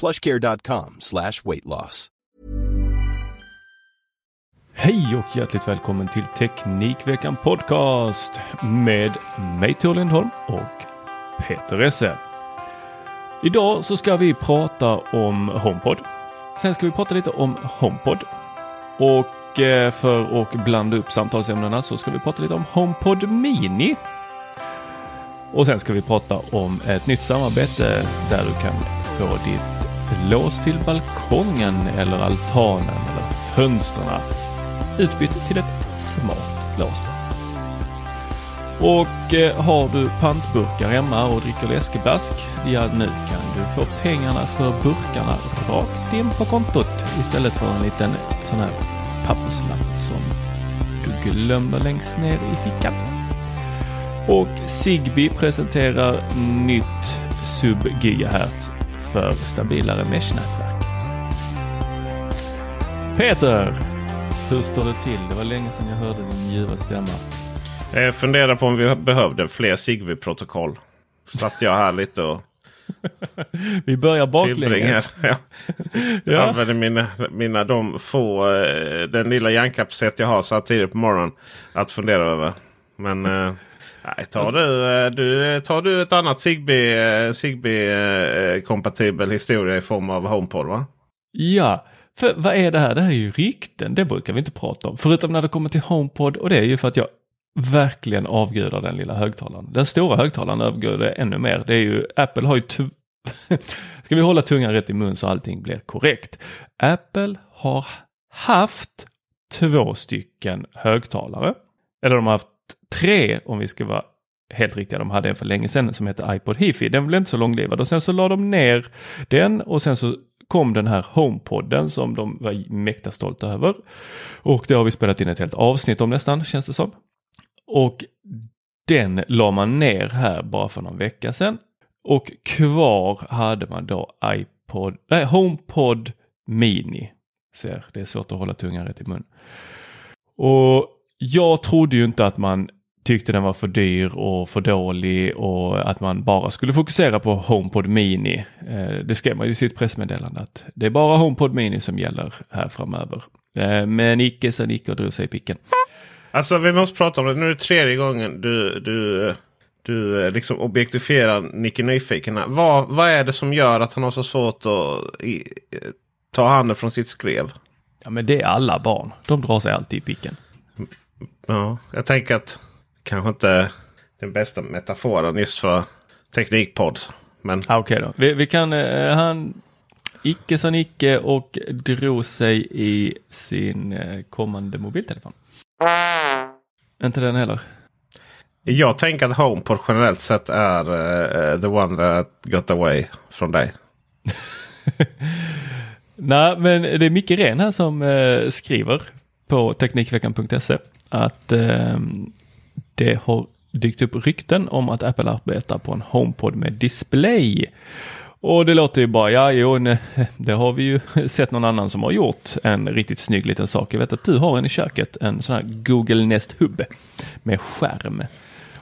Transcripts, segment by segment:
plushcare.com slash weight loss. Hej och hjärtligt välkommen till Teknikveckan Podcast med mig Tor Lindholm och Peter Esse. Idag så ska vi prata om HomePod. Sen ska vi prata lite om HomePod. Och eh, för att blanda upp samtalsämnena så ska vi prata lite om HomePod Mini. Och sen ska vi prata om ett nytt samarbete där du kan få ditt lås till balkongen eller altanen eller fönstren utbytt till ett smart lås. Och eh, har du pantburkar hemma och dricker läskeblask, ja nu kan du få pengarna för burkarna rakt in på kontot istället för en liten sån här papperslapp som du glömmer längst ner i fickan. Och Zigbee presenterar nytt sub-gigahertz för stabilare mesh-nätverk. Peter, hur står det till? Det var länge sedan jag hörde din ljuva stämma. Jag funderar på om vi behövde fler Zigbee-protokoll. Satt jag här lite och Vi börjar baklänges. Ja. Jag använder mina, mina de få, eh, den lilla hjärnkapacitet jag har så här tidigt på morgonen att fundera över. Men eh, nej, tar, du, eh, du, tar du ett annat Zigbee, eh, Zigbee kompatibel historia i form av HomePod va? Ja, för vad är det här? Det här är ju rykten. Det brukar vi inte prata om. Förutom när det kommer till HomePod och det är ju för att jag verkligen avgudar den lilla högtalaren. Den stora högtalaren avgudar ännu mer. Det är ju, Apple har ju Ska vi hålla tungan rätt i mun så allting blir korrekt. Apple har haft två stycken högtalare. Eller de har haft tre om vi ska vara helt riktiga. De hade en för länge sedan som hette iPod Hifi. Den blev inte så långlivad och sen så la de ner den och sen så kom den här HomePodden som de var mäkta stolta över. Och det har vi spelat in ett helt avsnitt om nästan känns det som. Och den la man ner här bara för någon vecka sedan. Och kvar hade man då iPod, nej, HomePod Mini. Ser, det är svårt att hålla tungan rätt i mun. Och jag trodde ju inte att man tyckte den var för dyr och för dålig och att man bara skulle fokusera på HomePod Mini. Eh, det skrev man ju i sitt pressmeddelande att det är bara HomePod Mini som gäller här framöver. Eh, men icke sa Nicke och drog sig i picken. Alltså vi måste prata om det. Nu är det tredje gången du, du, du liksom objektifierar Nicke Nyfiken. Vad, vad är det som gör att han har så svårt att i, ta handen från sitt skrev? Ja men det är alla barn. De drar sig alltid i picken. Ja, jag tänker att kanske inte den bästa metaforen just för teknikpods. Men... Ah, Okej okay då. Vi, vi kan, eh, han icke sa Nicke och drog sig i sin eh, kommande mobiltelefon. Inte den heller. Jag tänker att HomePod generellt sett är uh, the one that got away från dig. Nej, men det är Micke Ren här som uh, skriver på Teknikveckan.se att uh, det har dykt upp rykten om att Apple arbetar på en HomePod med display. Och det låter ju bara, ja jo, nej, det har vi ju sett någon annan som har gjort en riktigt snygg liten sak. Jag vet att du har en i köket, en sån här Google Nest Hub med skärm.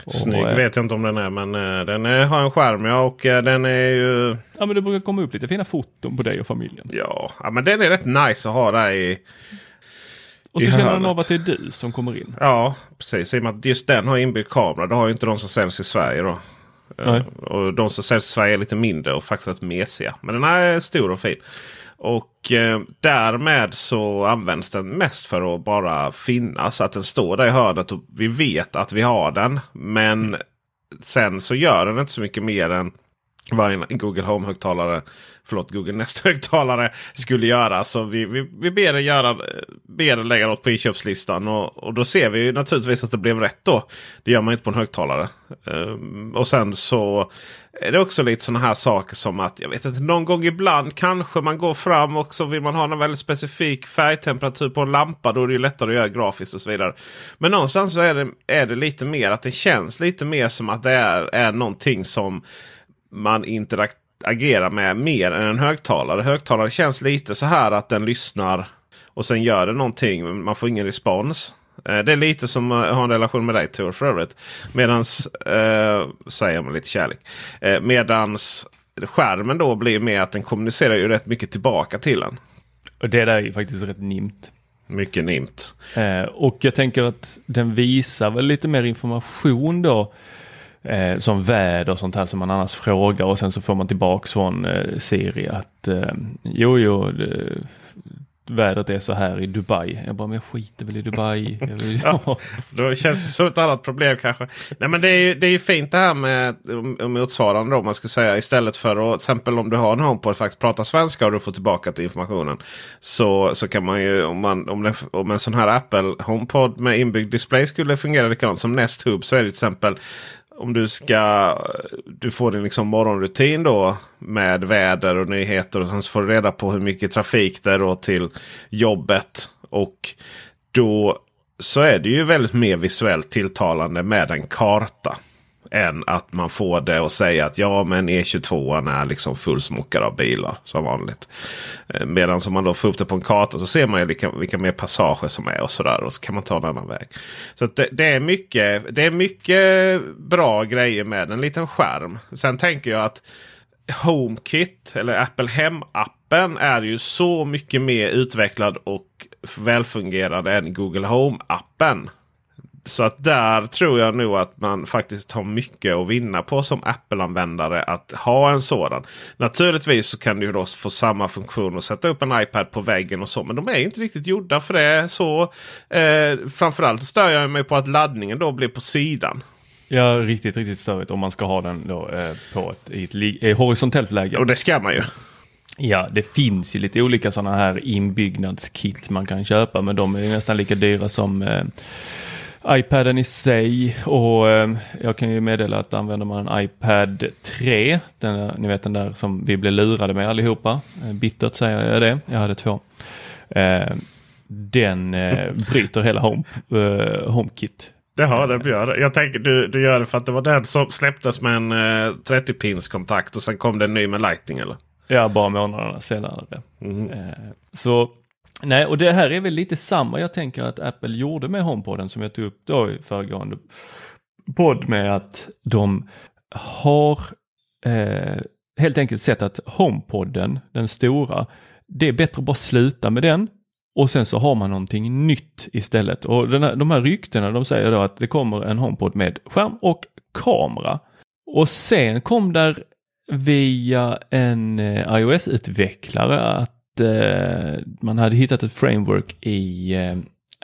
Snygg och, vet jag inte om den är men uh, den är, har en skärm ja och uh, den är ju... Ja men det brukar komma upp lite fina foton på dig och familjen. Ja, ja men den är rätt nice att ha där i och så känner den av att det är du som kommer in. Ja, precis. I och med att just den har inbyggd kamera. Det har ju inte de som säljs i Sverige då. Nej. Och de som säljs i Sverige är lite mindre och faktiskt mesiga. Men den här är stor och fin. Och eh, därmed så används den mest för att bara finnas. Att den står där i hörnet och vi vet att vi har den. Men sen så gör den inte så mycket mer än vad en Google Home-högtalare, förlåt Google Nest-högtalare skulle göra. Så vi, vi, vi ber den, göra, ber den lägga något på inköpslistan. Och, och då ser vi naturligtvis att det blev rätt då. Det gör man inte på en högtalare. Um, och sen så är det också lite sådana här saker som att jag vet inte någon gång ibland kanske man går fram och så vill man ha en väldigt specifik färgtemperatur på en lampa. Då är det ju lättare att göra grafiskt och så vidare. Men någonstans så är det, är det lite mer att det känns lite mer som att det är, är någonting som man interagerar med mer än en högtalare. Högtalare känns lite så här att den lyssnar och sen gör det någonting. Men man får ingen respons. Eh, det är lite som att ha en relation med dig Tor för övrigt. Medans, eh, säger med lite kärlek. Eh, medans skärmen då blir mer att den kommunicerar ju rätt mycket tillbaka till en. Och det där är ju faktiskt rätt nimt. Mycket nimt. Eh, och jag tänker att den visar väl lite mer information då eh, som väder och sånt här som man annars frågar och sen så får man tillbaks från eh, Siri att eh, jo, jo, det, vädret är så här i Dubai. Jag bara, men jag skiter väl i Dubai. Vill, ja. då känns det som ett annat problem kanske. Nej men det är ju, det är ju fint det här med motsvarande då man ska säga. Istället för att till exempel om du har en HomePod faktiskt prata svenska och du får tillbaka till informationen. Så, så kan man ju om, man, om, det, om en sån här Apple HomePod med inbyggd display skulle fungera likadant som Nest Hub så är det till exempel om du ska du får din liksom morgonrutin då med väder och nyheter. Och sen så får du reda på hur mycket trafik det är då till jobbet. Och då så är det ju väldigt mer visuellt tilltalande med en karta än att man får det att säga att ja men E22 är liksom fullsmockad av bilar som vanligt. Eh, medan om man då får upp det på en karta så ser man ju vilka, vilka mer passager som är och sådär. Och så kan man ta en annan väg. Så det, det, är mycket, det är mycket bra grejer med en liten skärm. Sen tänker jag att HomeKit eller Apple Hem-appen är ju så mycket mer utvecklad och välfungerande än Google Home-appen. Så att där tror jag nog att man faktiskt har mycket att vinna på som Apple-användare att ha en sådan. Naturligtvis så kan du då få samma funktion och sätta upp en iPad på väggen och så. Men de är inte riktigt gjorda för det. Så eh, Framförallt stör jag mig på att laddningen då blir på sidan. Ja, riktigt, riktigt störigt om man ska ha den då, eh, på ett, i ett eh, horisontellt läge. Och det ska man ju. Ja, det finns ju lite olika sådana här inbyggnadskit man kan köpa, men de är nästan lika dyra som eh, iPaden i sig och eh, jag kan ju meddela att använder man en iPad 3, den, ni vet den där som vi blev lurade med allihopa, eh, bittert säger jag det, jag hade två. Eh, den eh, bryter hela home, eh, HomeKit. Jaha, den gör det. Jag tänker du, du gör det för att det var den som släpptes med en eh, 30-pins kontakt och sen kom det en ny med Lightning eller? Ja, bara månaderna senare. Mm. Så Nej, och det här är väl lite samma jag tänker att Apple gjorde med HomePoden som jag tog upp då i föregående podd med att de har eh, helt enkelt sett att HomePoden, den stora, det är bättre att bara sluta med den och sen så har man någonting nytt istället. Och den här, de här ryktena de säger då att det kommer en HomePod med skärm och kamera. Och sen kom där via en eh, iOS-utvecklare att Eh, man hade hittat ett framework i eh,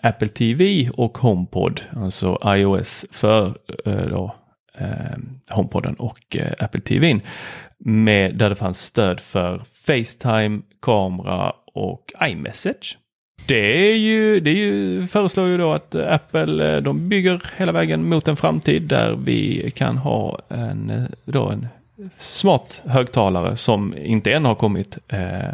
Apple TV och HomePod, alltså iOS för eh, då, eh, HomePoden och eh, Apple TV. Med, där det fanns stöd för Facetime, kamera och iMessage. Det är ju, det är ju, föreslår ju då att Apple eh, de bygger hela vägen mot en framtid där vi kan ha en, eh, då en smart högtalare som inte än har kommit. Eh,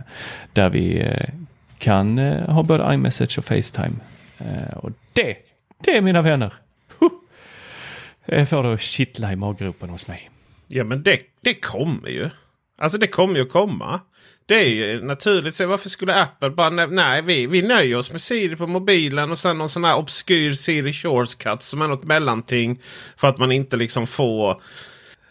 där vi eh, kan eh, ha både iMessage och Facetime. Eh, och det, det mina vänner. Huh. Jag får att kittla i maggropen hos mig. Ja men det, det kommer ju. Alltså det kommer ju att komma. Det är ju naturligt. Så varför skulle Apple bara... Nej, vi, vi nöjer oss med Siri på mobilen och sen någon sån här obskyr Siri Shortcut som är något mellanting. För att man inte liksom får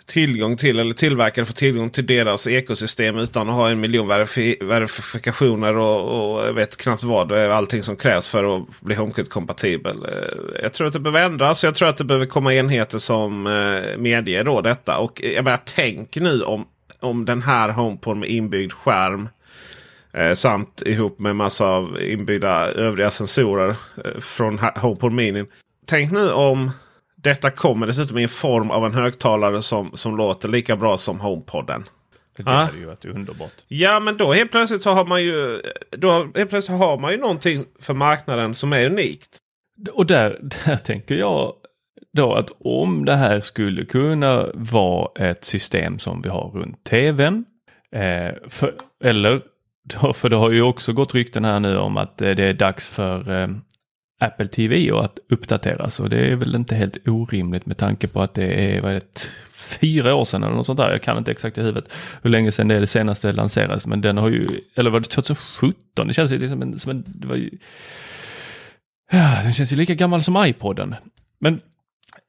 tillgång till eller tillverkare får tillgång till deras ekosystem utan att ha en miljon verifi verifikationer och, och jag vet knappt vad. Det är allting som krävs för att bli HomeKit-kompatibel. Eh, jag tror att det behöver ändras. Jag tror att det behöver komma enheter som eh, medger då detta. Och eh, jag menar, tänk nu om, om den här HomePod med inbyggd skärm Eh, samt ihop med massa av inbyggda övriga sensorer eh, från HomePod Mini. Tänk nu om detta kommer dessutom i form av en högtalare som, som låter lika bra som HomePodden. Det ah. hade ju varit underbart. Ja men då helt plötsligt så har man ju då helt plötsligt har man ju någonting för marknaden som är unikt. Och där, där tänker jag då att om det här skulle kunna vara ett system som vi har runt tvn. Eh, för, eller, då, för det har ju också gått rykten här nu om att eh, det är dags för eh, Apple TV och att uppdateras och det är väl inte helt orimligt med tanke på att det är, vad är det, fyra år sedan eller något sånt där. Jag kan inte exakt i huvudet hur länge sedan det, är det senaste lanserades men den har ju, eller var det 2017? Det känns ju liksom en, som en, det var ju, ja, den känns ju lika gammal som iPoden. Men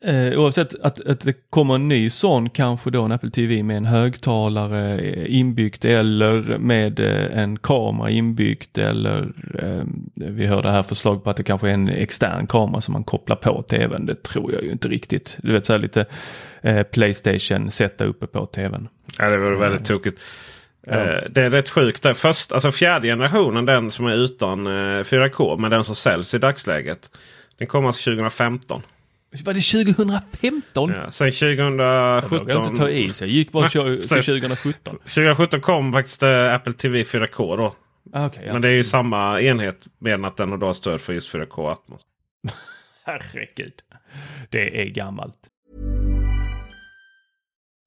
Eh, oavsett att, att det kommer en ny sån, kanske då en Apple TV med en högtalare eh, inbyggt eller med eh, en kamera inbyggt eller eh, vi hörde här förslag på att det kanske är en extern kamera som man kopplar på tvn. Det tror jag ju inte riktigt. Du vet så här lite eh, Playstation sätta uppe på tvn. Ja det vore väldigt tokigt. Ja. Eh, det är rätt sjukt. Först, alltså fjärde generationen, den som är utan 4K, men den som säljs i dagsläget. Den kommer alltså 2015. Var det 2015? Ja, sen 2017. Jag inte ta i så jag gick bara till 2017. 2017 kom faktiskt äh, Apple TV 4K då. Ah, okay, ja. Men det är ju samma enhet med att den har då stöd för just 4K Atmos. Herregud. Det är gammalt.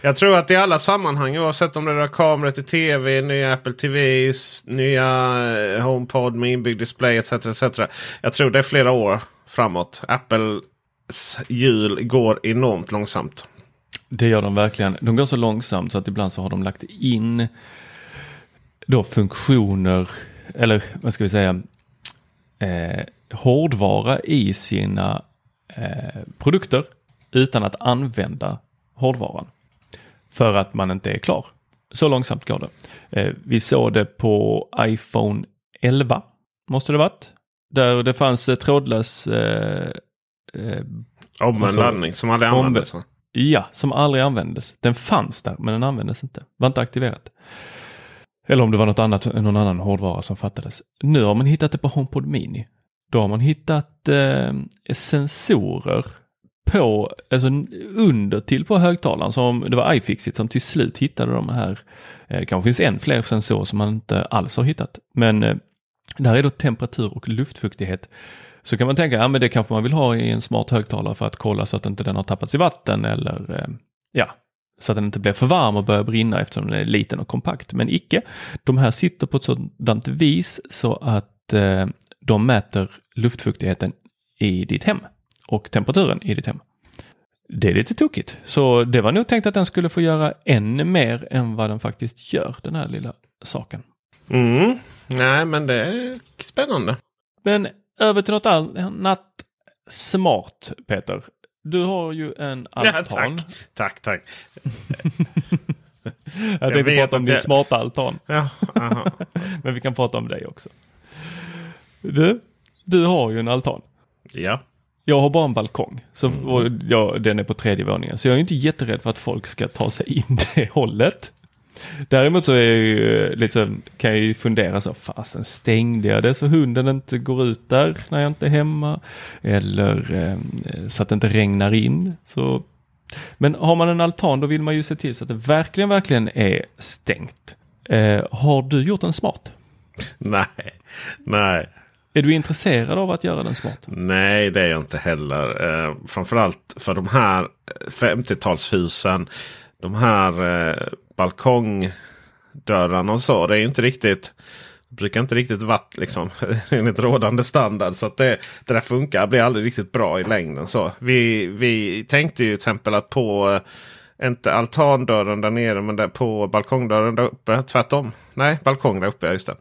Jag tror att i alla sammanhang oavsett om det är kameror till tv, nya Apple TVs, nya eh, HomePod med inbyggd display etc. etc. Jag tror det är flera år framåt. Apples hjul går enormt långsamt. Det gör de verkligen. De går så långsamt så att ibland så har de lagt in då funktioner eller vad ska vi säga eh, hårdvara i sina eh, produkter utan att använda hårdvaran. För att man inte är klar. Så långsamt går det. Eh, vi såg det på iPhone 11, måste det varit. Där det fanns eh, trådlös... Eh, eh, Om en alltså, som aldrig användes? Ja, som aldrig användes. Den fanns där men den användes inte. Var inte aktiverat. Eller om det var något annat, någon annan hårdvara som fattades. Nu har man hittat det på HomePod Mini. Då har man hittat eh, sensorer på, alltså under till på högtalaren. Som, det var iFixit som till slut hittade de här. Eh, det kanske finns än fler sensorer som man inte alls har hittat. Men eh, där är då temperatur och luftfuktighet. Så kan man tänka, ja men det kanske man vill ha i en smart högtalare för att kolla så att inte den har tappats i vatten eller eh, ja, så att den inte blir för varm och börjar brinna eftersom den är liten och kompakt. Men icke, de här sitter på ett sådant vis så att eh, de mäter luftfuktigheten i ditt hem och temperaturen i ditt hem. Det är lite tokigt, så det var nog tänkt att den skulle få göra ännu mer än vad den faktiskt gör, den här lilla saken. Mm. Nej, men det är spännande. Men över till något annat smart, Peter. Du har ju en altan. Ja, tack, tack. tack. jag tänkte jag prata om din jag... smarta altan. Ja, Men vi kan prata om dig också. Du, du har ju en altan. Ja. Jag har bara en balkong. Så, mm. och jag, den är på tredje våningen. Så jag är inte jätterädd för att folk ska ta sig in det hållet. Däremot så är jag ju liksom, kan jag ju fundera så, fasen stängde jag det så hunden inte går ut där när jag inte är hemma? Eller eh, så att det inte regnar in. Så. Men har man en altan då vill man ju se till så att det verkligen, verkligen är stängt. Eh, har du gjort den smart? Nej, nej. Är du intresserad av att göra den smart? Nej, det är jag inte heller. Eh, framförallt för de här eh, 50-talshusen. De här eh, balkongdörrarna och så. Det är inte riktigt. Brukar inte riktigt varit liksom enligt rådande standard. Så att det, det där funkar. Det blir aldrig riktigt bra i längden. Så vi, vi tänkte ju till exempel att på eh, inte altandörren där nere men där på balkongdörren där uppe. Tvärtom. Nej, balkong där uppe. Just det.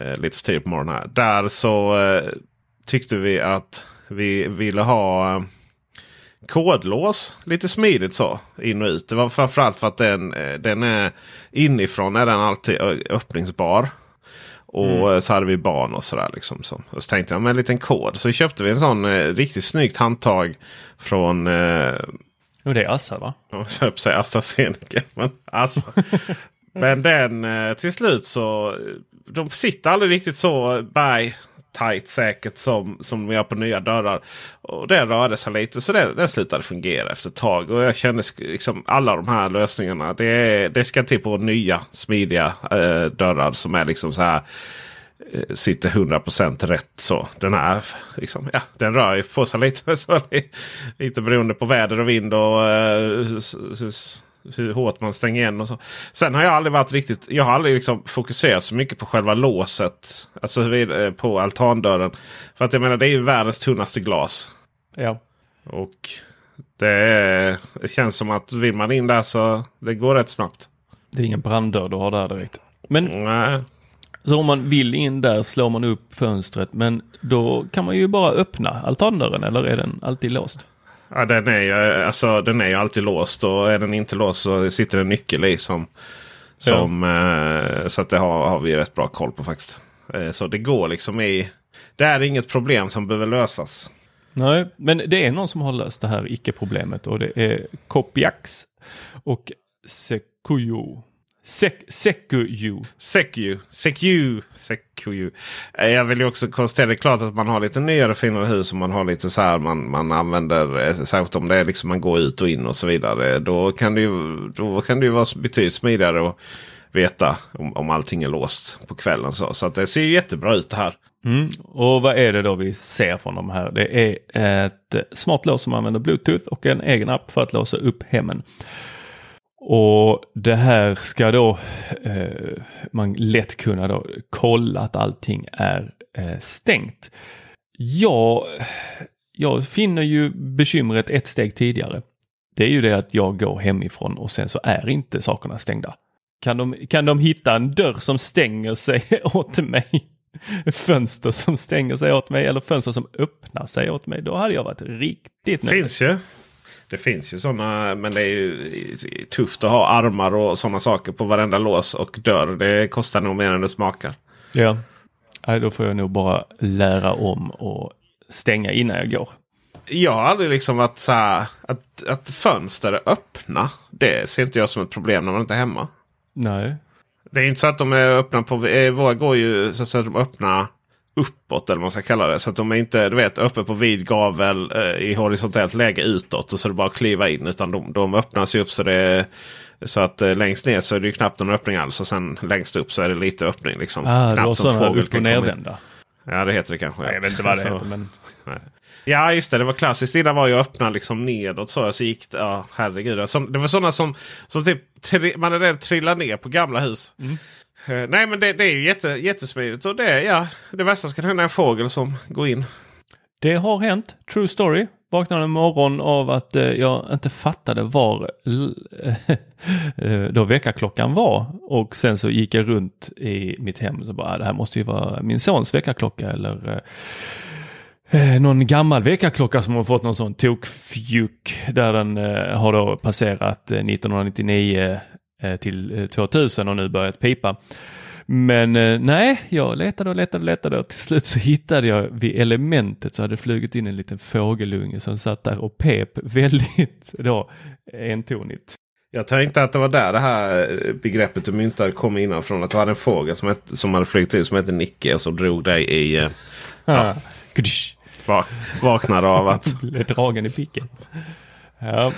Eh, lite för tidigt på morgonen här. Där så eh, tyckte vi att vi ville ha eh, kodlås. Lite smidigt så. In och ut. Det var framförallt för att den, eh, den är inifrån är den alltid öppningsbar. Och mm. så hade vi barn och sådär. Liksom, så. Och så tänkte jag med en liten kod. Så köpte vi en sån eh, riktigt snyggt handtag från... Eh, och det är Assa va? Jag höll säga AstraZeneca. Men, Assa. men den eh, till slut så... De sitter aldrig riktigt så by tight säkert som, som de gör på nya dörrar. Och det rörde sig lite så det, den slutade fungera efter ett tag. Och jag kände liksom alla de här lösningarna. Det, det ska till på nya smidiga eh, dörrar som är liksom så här eh, sitter 100% rätt. så Den här liksom, ja, den rör ju på sig lite. Så lite beroende på väder och vind och eh, hur hårt man stänger igen och så. Sen har jag aldrig varit riktigt. Jag har aldrig liksom fokuserat så mycket på själva låset. Alltså eh, på altandörren. För att jag menar det är ju världens tunnaste glas. Ja. Och det, är, det känns som att vill man in där så det går rätt snabbt. Det är ingen branddörr du har där direkt. Men Nej. Så om man vill in där slår man upp fönstret men då kan man ju bara öppna altandörren eller är den alltid låst? Ja, den, är ju, alltså, den är ju alltid låst och är den inte låst så sitter en nyckel i. som, som ja. eh, Så att det har, har vi rätt bra koll på faktiskt. Eh, så det går liksom i... Det är inget problem som behöver lösas. Nej, men det är någon som har löst det här icke-problemet och det är Kopiax och Sekuyo. Sek Sekuju. Sekuju. Sekuju. Sekuju. Eh, jag vill ju också konstatera, det är klart att man har lite nyare finare hus och man har lite så här man, man använder, eh, särskilt om det är liksom man går ut och in och så vidare. Då kan det ju, då kan det ju vara betydligt smidigare att veta om, om allting är låst på kvällen. Så, så att det ser jättebra ut det här. Mm. Och vad är det då vi ser från de här? Det är ett smart lås som använder bluetooth och en egen app för att låsa upp hemmen. Och det här ska då eh, man lätt kunna då kolla att allting är eh, stängt. Ja, jag finner ju bekymret ett steg tidigare. Det är ju det att jag går hemifrån och sen så är inte sakerna stängda. Kan de, kan de hitta en dörr som stänger sig åt mig? Fönster som stänger sig åt mig eller fönster som öppnar sig åt mig. Då hade jag varit riktigt nöjd. Finns ju. Det finns ju sådana, men det är ju tufft att ha armar och sådana saker på varenda lås och dörr. Det kostar nog mer än det smakar. Ja, Nej, då får jag nog bara lära om och stänga innan jag går. Jag har aldrig liksom varit så här att, att fönster är öppna. Det ser inte jag som ett problem när man inte är hemma. Nej. Det är inte så att de är öppna på... Eh, våra går ju så att de öppna uppåt eller vad man ska kalla det. Så att de är inte du vet, uppe på vid gavel eh, i horisontellt läge utåt. Och så är det bara att kliva in. Utan de, de öppnas ju upp så det så att eh, längst ner så är det ju knappt någon öppning alls. Och sen längst upp så är det lite öppning. Liksom. Ah, knappt som fågel och nervända. Ja det heter det kanske. Nej, jag vet inte vad det så, heter. Men... Ja just det, det var klassiskt. Innan var ju öppna liksom nedåt så. Så gick det, ja herregud. det var sådana som, som typ man är rädd trillar ner på gamla hus. Mm. Uh, nej men det, det, är ju jätte, jättesmidigt. Och det, ja, det värsta som kan hända är en fågel som går in. Det har hänt. True story. Vaknade en morgon av att uh, jag inte fattade var uh, då väckarklockan var. Och sen så gick jag runt i mitt hem och bara, ah, det här måste ju vara min sons väckarklocka eller någon gammal väckarklocka som har fått någon sån tokfjuck där den har då passerat 1999 till 2000 eh, och nu börjat pipa. Men eh, nej, jag letade och letade och letade och till slut så hittade jag vid elementet så hade flugit in en liten fågelunge som satt där och pep väldigt då entonigt. Jag tänkte att det var där det här begreppet du myntade kom innan från. Att du hade en fågel som, ett, som hade flugit in som hette Nicke och så drog dig i... Uh, ja. Vak, vaknade av att... Blev dragen i picken. Ja.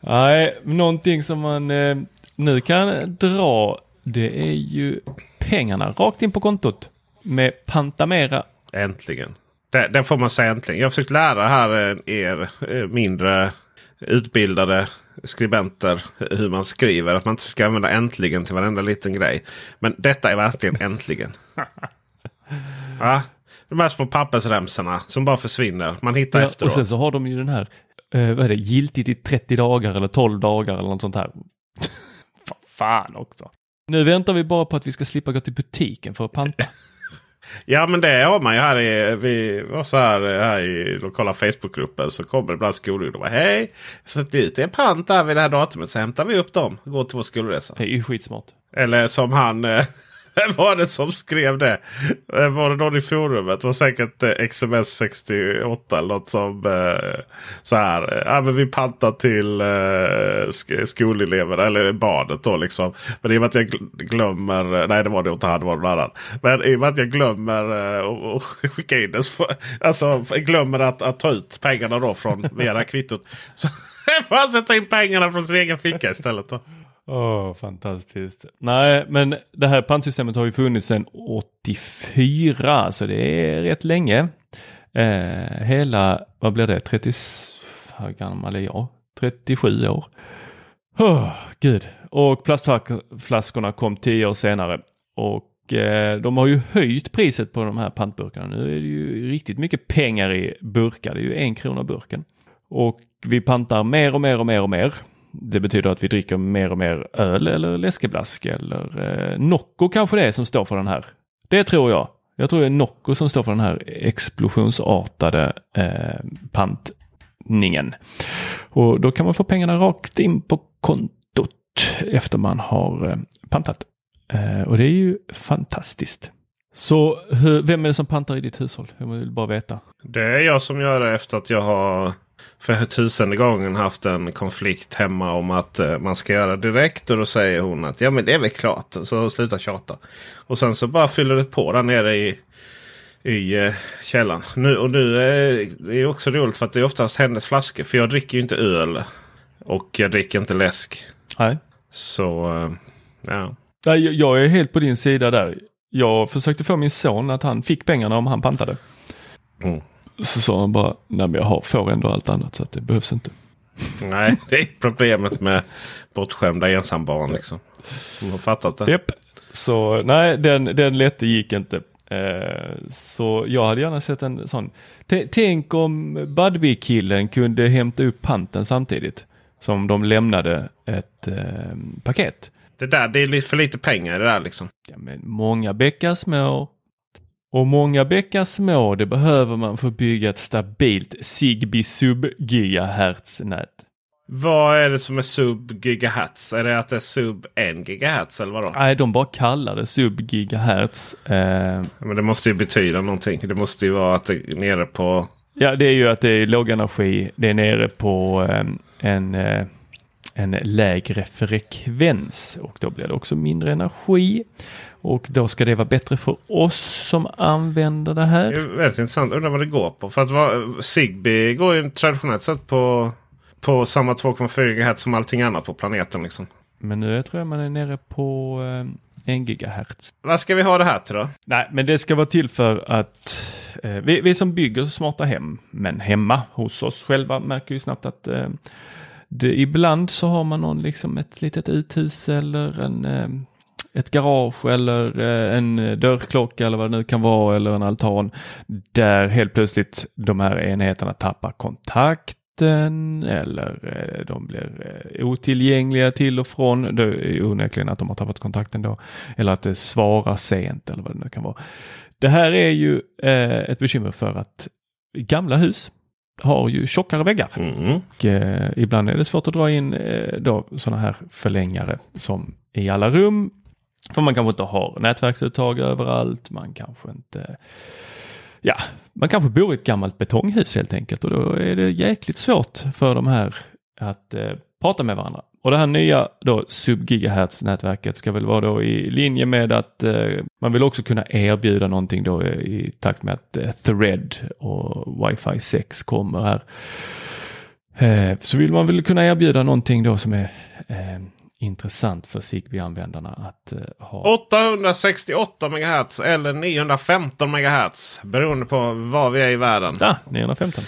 Nej, någonting som man eh, nu kan dra det är ju pengarna rakt in på kontot med Pantamera. Äntligen. Det, det får man säga äntligen. Jag har försökt lära här eh, er eh, mindre utbildade skribenter hur man skriver. Att man inte ska använda äntligen till varenda liten grej. Men detta är verkligen äntligen. ja, de här små pappersremsorna som bara försvinner. Man hittar ja, efteråt. Och sen så har de ju den här eh, vad är det, giltigt i 30 dagar eller 12 dagar eller något sånt här. Fan också. Nu väntar vi bara på att vi ska slippa gå till butiken för att panta. Ja men det har man ju här i, vi var så här, här i lokala Facebookgruppen. Så kommer det ibland skolungdomar. Hej! Sätt ut en pant där vid det här datumet så hämtar vi upp dem. Går till vår skolresa. Det är ju skitsmart. Eller som han eh, vem var det som skrev det? Var det någon i forumet? Det var säkert eh, XMS 68 eller något som eh, så här. Eh, ja, men vi pantar till skoleleverna eller barnet då liksom. Men i och med att jag glömmer. Nej det var det inte han, det var någon annan. Men i och med att jag glömmer att och skicka in det. Alltså glömmer att, att ta ut pengarna då från via kvittot. Så får han sätta in pengarna från sin egen ficka istället. Då. Oh, fantastiskt. Nej, men det här pantsystemet har ju funnits sedan 84, så det är rätt länge. Eh, hela, vad blir det, 30, hur gammal är jag? 37 år. Oh, gud. Och plastflaskorna kom tio år senare. Och eh, de har ju höjt priset på de här pantburkarna. Nu är det ju riktigt mycket pengar i burkar. Det är ju en krona burken. Och vi pantar mer och mer och mer och mer. Det betyder att vi dricker mer och mer öl eller läskeblask eller eh, Nocco kanske det är som står för den här. Det tror jag. Jag tror det är Nocco som står för den här explosionsartade eh, pantningen. Och då kan man få pengarna rakt in på kontot efter man har eh, pantat. Eh, och det är ju fantastiskt. Så hur, vem är det som pantar i ditt hushåll? Jag vill bara veta. Det är jag som gör det efter att jag har för tusende gången haft en konflikt hemma om att uh, man ska göra direkt. Och då säger hon att ja men det är väl klart. Så sluta tjata. Och sen så bara fyller det på där nere i, i uh, källaren. Nu, och nu uh, det är också roligt för att det är oftast hennes flaskor. För jag dricker ju inte öl. Och jag dricker inte läsk. Nej. Så uh, ja. Jag är helt på din sida där. Jag försökte få min son att han fick pengarna om han pantade. Mm. Så sa han bara, nej men jag har, får ändå allt annat så att det behövs inte. Nej, det är problemet med bortskämda ensambarn liksom. De har fattat det. Yep. Så nej, den, den lätte gick inte. Eh, så jag hade gärna sett en sån. T tänk om Budbee-killen kunde hämta upp panten samtidigt som de lämnade ett eh, paket. Det där, det är för lite pengar det där liksom. Ja, men många bäckar små och många bäckar små, det behöver man för att bygga ett stabilt Zigbee sub-gigahertz-nät. Vad är det som är sub-gigahertz? Är det att det är sub 1 gigahertz eller vadå? Nej, de bara kallar det sub-gigahertz. Eh... Men det måste ju betyda någonting. Det måste ju vara att det är nere på... Ja, det är ju att det är låg energi. Det är nere på eh, en, eh, en lägre frekvens och då blir det också mindre energi. Och då ska det vara bättre för oss som använder det här. Det är väldigt intressant. Undrar vad det går på. För att vara, Zigbee går ju traditionellt sett på, på samma 2,4 GHz som allting annat på planeten. Liksom. Men nu tror jag man är nere på eh, 1 GHz. Vad ska vi ha det här till då? Nej, men det ska vara till för att eh, vi, vi, som bygger smarta hem, men hemma hos oss själva märker ju snabbt att eh, det, ibland så har man någon liksom ett litet uthus eller en eh, ett garage eller eh, en dörrklocka eller vad det nu kan vara eller en altan där helt plötsligt de här enheterna tappar kontakten eller eh, de blir otillgängliga till och från. Det är onekligen att de har tappat kontakten då. Eller att det svarar sent eller vad det nu kan vara. Det här är ju ett bekymmer för att gamla hus har ju tjockare väggar. Mm. Och, eh, ibland är det svårt att dra in eh, då sådana här förlängare som i alla rum för man kanske inte har nätverksuttag överallt. Man kanske inte Ja, man kanske bor i ett gammalt betonghus helt enkelt och då är det jäkligt svårt för de här att eh, prata med varandra. Och det här nya då subgigahertz nätverket ska väl vara då i linje med att eh, man vill också kunna erbjuda någonting då i takt med att eh, Thread och Wi-Fi 6 kommer här. Eh, så vill man väl kunna erbjuda någonting då som är eh, intressant för Zigbee-användarna att uh, ha. 868 MHz eller 915 MHz beroende på var vi är i världen. Ja, 915.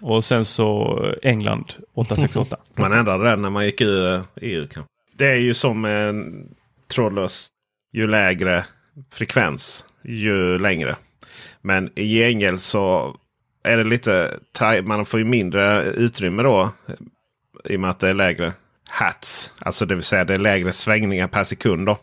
Och sen så England 868. man ändrade den när man gick ur EU. Det är ju som en trådlös. Ju lägre frekvens ju längre. Men i gengäld så är det lite, man får ju mindre utrymme då. I och med att det är lägre hats. Alltså det vill säga det är lägre svängningar per sekund. Då.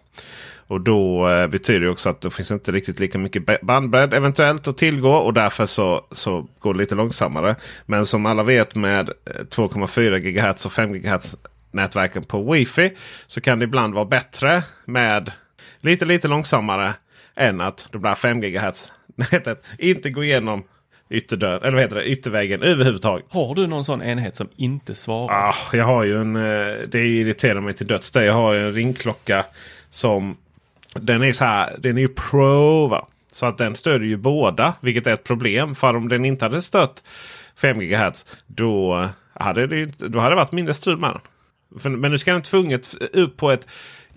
Och då eh, betyder det också att det finns inte riktigt lika mycket bandbredd eventuellt att tillgå. Och därför så, så går det lite långsammare. Men som alla vet med 2,4 eh, GHz och 5 GHz nätverken på Wi-Fi. Så kan det ibland vara bättre med lite lite långsammare än att de där 5 GHz nätet inte går igenom ytterdörr, eller vad heter det, ytterväggen överhuvudtaget. Har du någon sån enhet som inte svarar? Ah, jag har ju en, eh, det irriterar mig till döds. Jag har en ringklocka som den är så här, den är ju pro va? Så att den stödjer ju båda, vilket är ett problem. För om den inte hade stött 5 GHz då hade det, då hade det varit mindre strul med den. men nu ska den tvunget upp på ett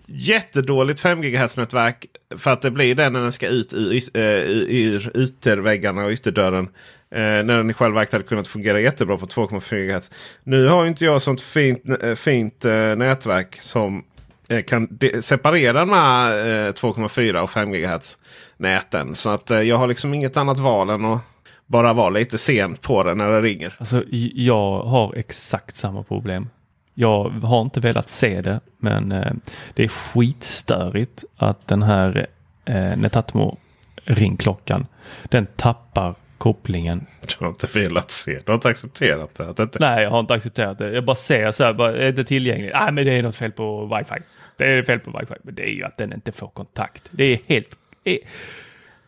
jättedåligt 5 GHz-nätverk. För att det blir det när den ska ut ur, ur, eh, ytterväggarna och ytterdörren. Eh, när den i själva verket hade kunnat fungera jättebra på 2,4 GHz. Nu har inte jag sånt fint, eh, fint nätverk som kan separera de här 2,4 och 5 GHz näten. Så att eh, jag har liksom inget annat val än att bara vara lite sent på det när det ringer. Alltså, jag har exakt samma problem. Jag har inte velat se det, men eh, det är skitstörigt att den här eh, Netatmo ringklockan, den tappar kopplingen. Du har inte velat se, du har inte accepterat det? Inte... Nej, jag har inte accepterat det. Jag bara ser så här, bara, är det tillgängligt? Nej, men det är något fel på wifi. Det är fel på wifi, men det är ju att den inte får kontakt. Det är helt...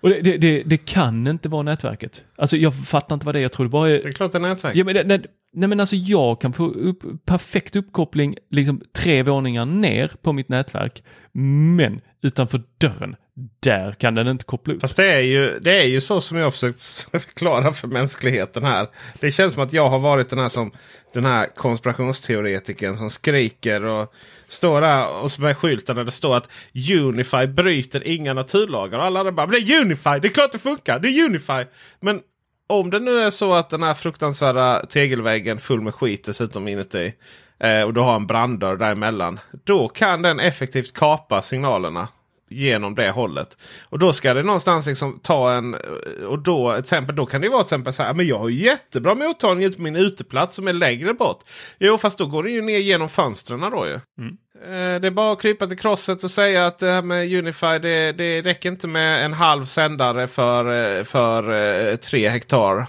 Och det, det, det, det, kan inte vara nätverket. Alltså jag fattar inte vad det är. Jag tror det bara är... Det är klart det är nätverk. Ja, men det, nej, nej men alltså jag kan få upp perfekt uppkoppling liksom tre våningar ner på mitt nätverk. Men utanför dörren, där kan den inte koppla upp. Fast det är ju, det är ju så som jag försökt förklara för mänskligheten här. Det känns som att jag har varit den här som den här konspirationsteoretikern som skriker och står där och med skylten där det står att Unify bryter inga naturlagar. Och alla andra bara det är Unify, det är klart det funkar, det är Unify. Men om det nu är så att den här fruktansvärda tegelväggen full med skit dessutom inuti. Eh, och du har en branddörr däremellan. Då kan den effektivt kapa signalerna genom det hållet. Och då ska det någonstans liksom ta en... Och då, exempel, då kan det vara till exempel så här. Men jag har jättebra mottagning ute på min uteplats som är längre bort. Jo fast då går det ju ner genom fönstren då ju. Mm. Eh, det är bara att krypa till krosset och säga att det här med Unify det, det räcker inte med en halv sändare för, eh, för eh, tre hektar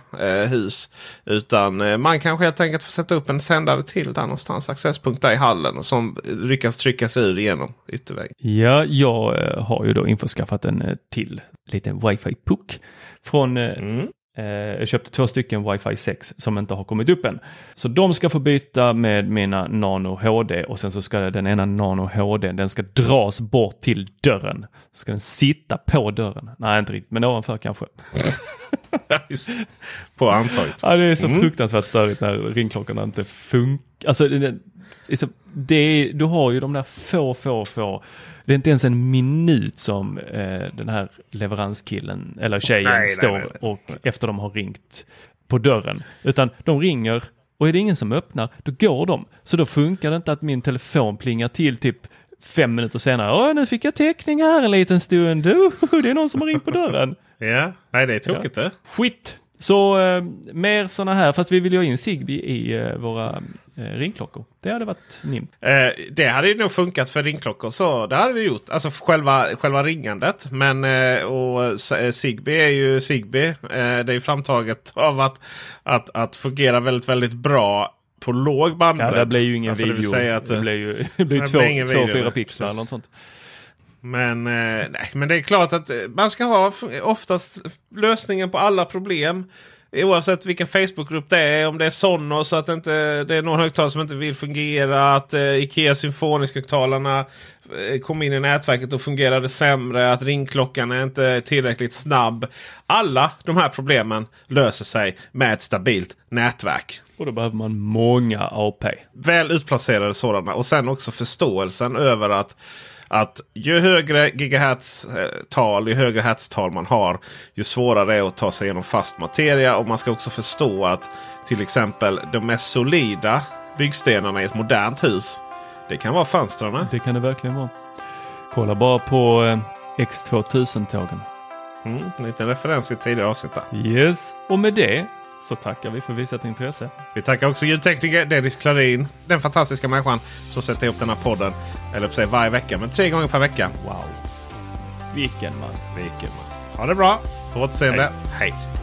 hus. Utan man kanske helt enkelt får sätta upp en sändare till där någonstans. Accesspunkt där i hallen och som lyckas trycka sig ur genom ytterväggen. Ja, jag har ju då införskaffat en till liten wifi-puck från mm. Eh, jag köpte två stycken Wi-Fi 6 som inte har kommit upp än. Så de ska få byta med mina Nano HD och sen så ska den ena Nano HD den ska dras bort till dörren. Ska den sitta på dörren? Nej, inte riktigt, men ovanför kanske. Just På antaget. Ja, det är så mm. fruktansvärt störigt när ringklockorna inte funkar. Alltså, det, det, det, du har ju de där få, få, få det är inte ens en minut som eh, den här leveranskillen eller tjejen nej, står nej, nej, och efter de har ringt på dörren. Utan de ringer och är det ingen som öppnar, då går de. Så då funkar det inte att min telefon plingar till typ fem minuter senare. Åh, nu fick jag täckning här en liten stund. Oh, det är någon som har ringt på dörren. ja, nej det är tokigt ja. det. Skit! Så eh, mer sådana här, fast vi vill ju ha in Zigbee i eh, våra eh, ringklockor. Det hade varit NIM. Eh, det hade ju nog funkat för ringklockor, så det hade vi gjort. Alltså själva, själva ringandet. Men eh, och eh, Zigbee är ju Zigbee. Eh, det är framtaget av att, att, att fungera väldigt, väldigt bra på låg bandbredd. Ja, det blir ju ingen alltså, video. Det, att, det blir ju det blir två, två, fyra pixlar eller något sånt. Men, eh, nej, men det är klart att man ska ha oftast lösningen på alla problem. Oavsett vilken Facebookgrupp det är. Om det är Sonos, att inte, det är någon högtalare som inte vill fungera. Att eh, Ikea Symfonisk-högtalarna eh, kom in i nätverket och fungerade sämre. Att ringklockan är inte tillräckligt snabb. Alla de här problemen löser sig med ett stabilt nätverk. Och då behöver man många AP. Väl utplacerade sådana. Och sen också förståelsen över att att ju högre gigahertz-tal, ju högre hertztal man har, ju svårare det är att ta sig igenom fast materia. Och man ska också förstå att till exempel de mest solida byggstenarna i ett modernt hus, det kan vara fönstren. Det kan det verkligen vara. Kolla bara på eh, X2000-tågen. Mm, en liten referens i tidigare avsnitt. Yes, och med det så tackar vi för visat intresse. Vi tackar också ljudtekniker Dennis Klarin. Den fantastiska människan som sätter ihop den här podden. Eller på sig varje vecka, men tre gånger per vecka. Wow. Vilken man. Vilken man. Ha det bra. På återseende. Hej. Hej.